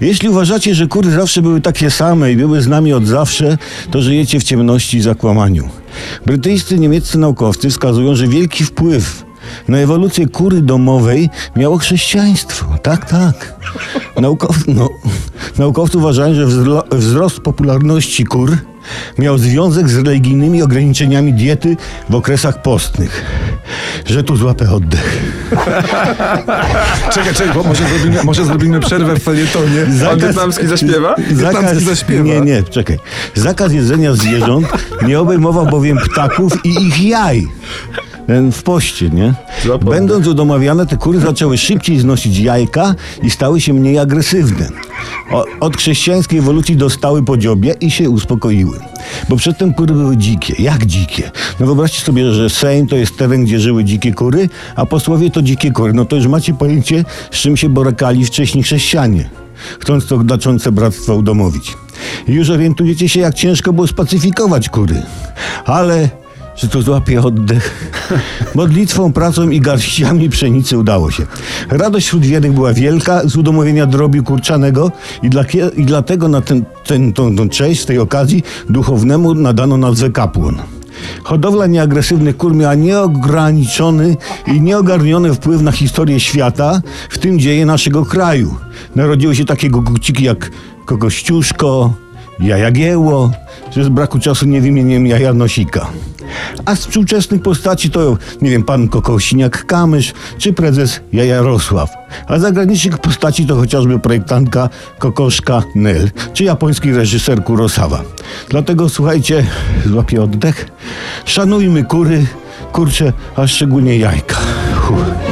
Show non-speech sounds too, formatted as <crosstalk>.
Jeśli uważacie, że kury zawsze były takie same i były z nami od zawsze, to żyjecie w ciemności i zakłamaniu. Brytyjscy niemieccy naukowcy wskazują, że wielki wpływ na ewolucję kury domowej miało chrześcijaństwo. Tak, tak. Naukow, no, naukowcy uważają, że wzro, wzrost popularności kur miał związek z religijnymi ograniczeniami diety w okresach postnych. Że tu złapę oddech. <laughs> Czekaj, czekaj, bo może zrobimy, może zrobimy przerwę w felietonie. Pan wietnamski zaśpiewa? Wietnamski zaśpiewa. Nie, nie, czekaj. Zakaz jedzenia zwierząt nie obejmował bowiem ptaków i ich jaj. W poście, nie? Będąc udomawiane, te kury zaczęły szybciej znosić jajka i stały się mniej agresywne. Od chrześcijańskiej ewolucji dostały po dziobie i się uspokoiły. Bo przedtem kury były dzikie. Jak dzikie? No wyobraźcie sobie, że Sejm to jest teren, gdzie żyły dzikie kury, a posłowie to dzikie kury. No to już macie pojęcie, z czym się borykali wcześniej chrześcijanie chcąc to znaczące bractwo udomowić. Już orientujecie się, jak ciężko było spacyfikować kury. Ale, że to złapie oddech. Modlitwą, pracą i garściami pszenicy udało się. Radość wśród wiernych była wielka z udomowienia drobiu kurczanego i, dla, i dlatego na ten, ten, tą, tą cześć z tej okazji duchownemu nadano nazwę kapłan. Hodowla nieagresywnych kur miała nieograniczony i nieogarniony wpływ na historię świata, w tym dzieje naszego kraju. Narodziły się takie guciki jak Kokościuszko, Jajagieło, że z braku czasu nie wymieniłem Jajanosika. A z współczesnych postaci to, nie wiem, pan Kokosiniak-Kamysz czy prezes Jajarosław. A zagranicznych postaci to chociażby projektantka Kokoszka Nel czy japoński reżyser Kurosawa. Dlatego słuchajcie, złapię oddech, szanujmy kury, kurcze, a szczególnie jajka. Uff.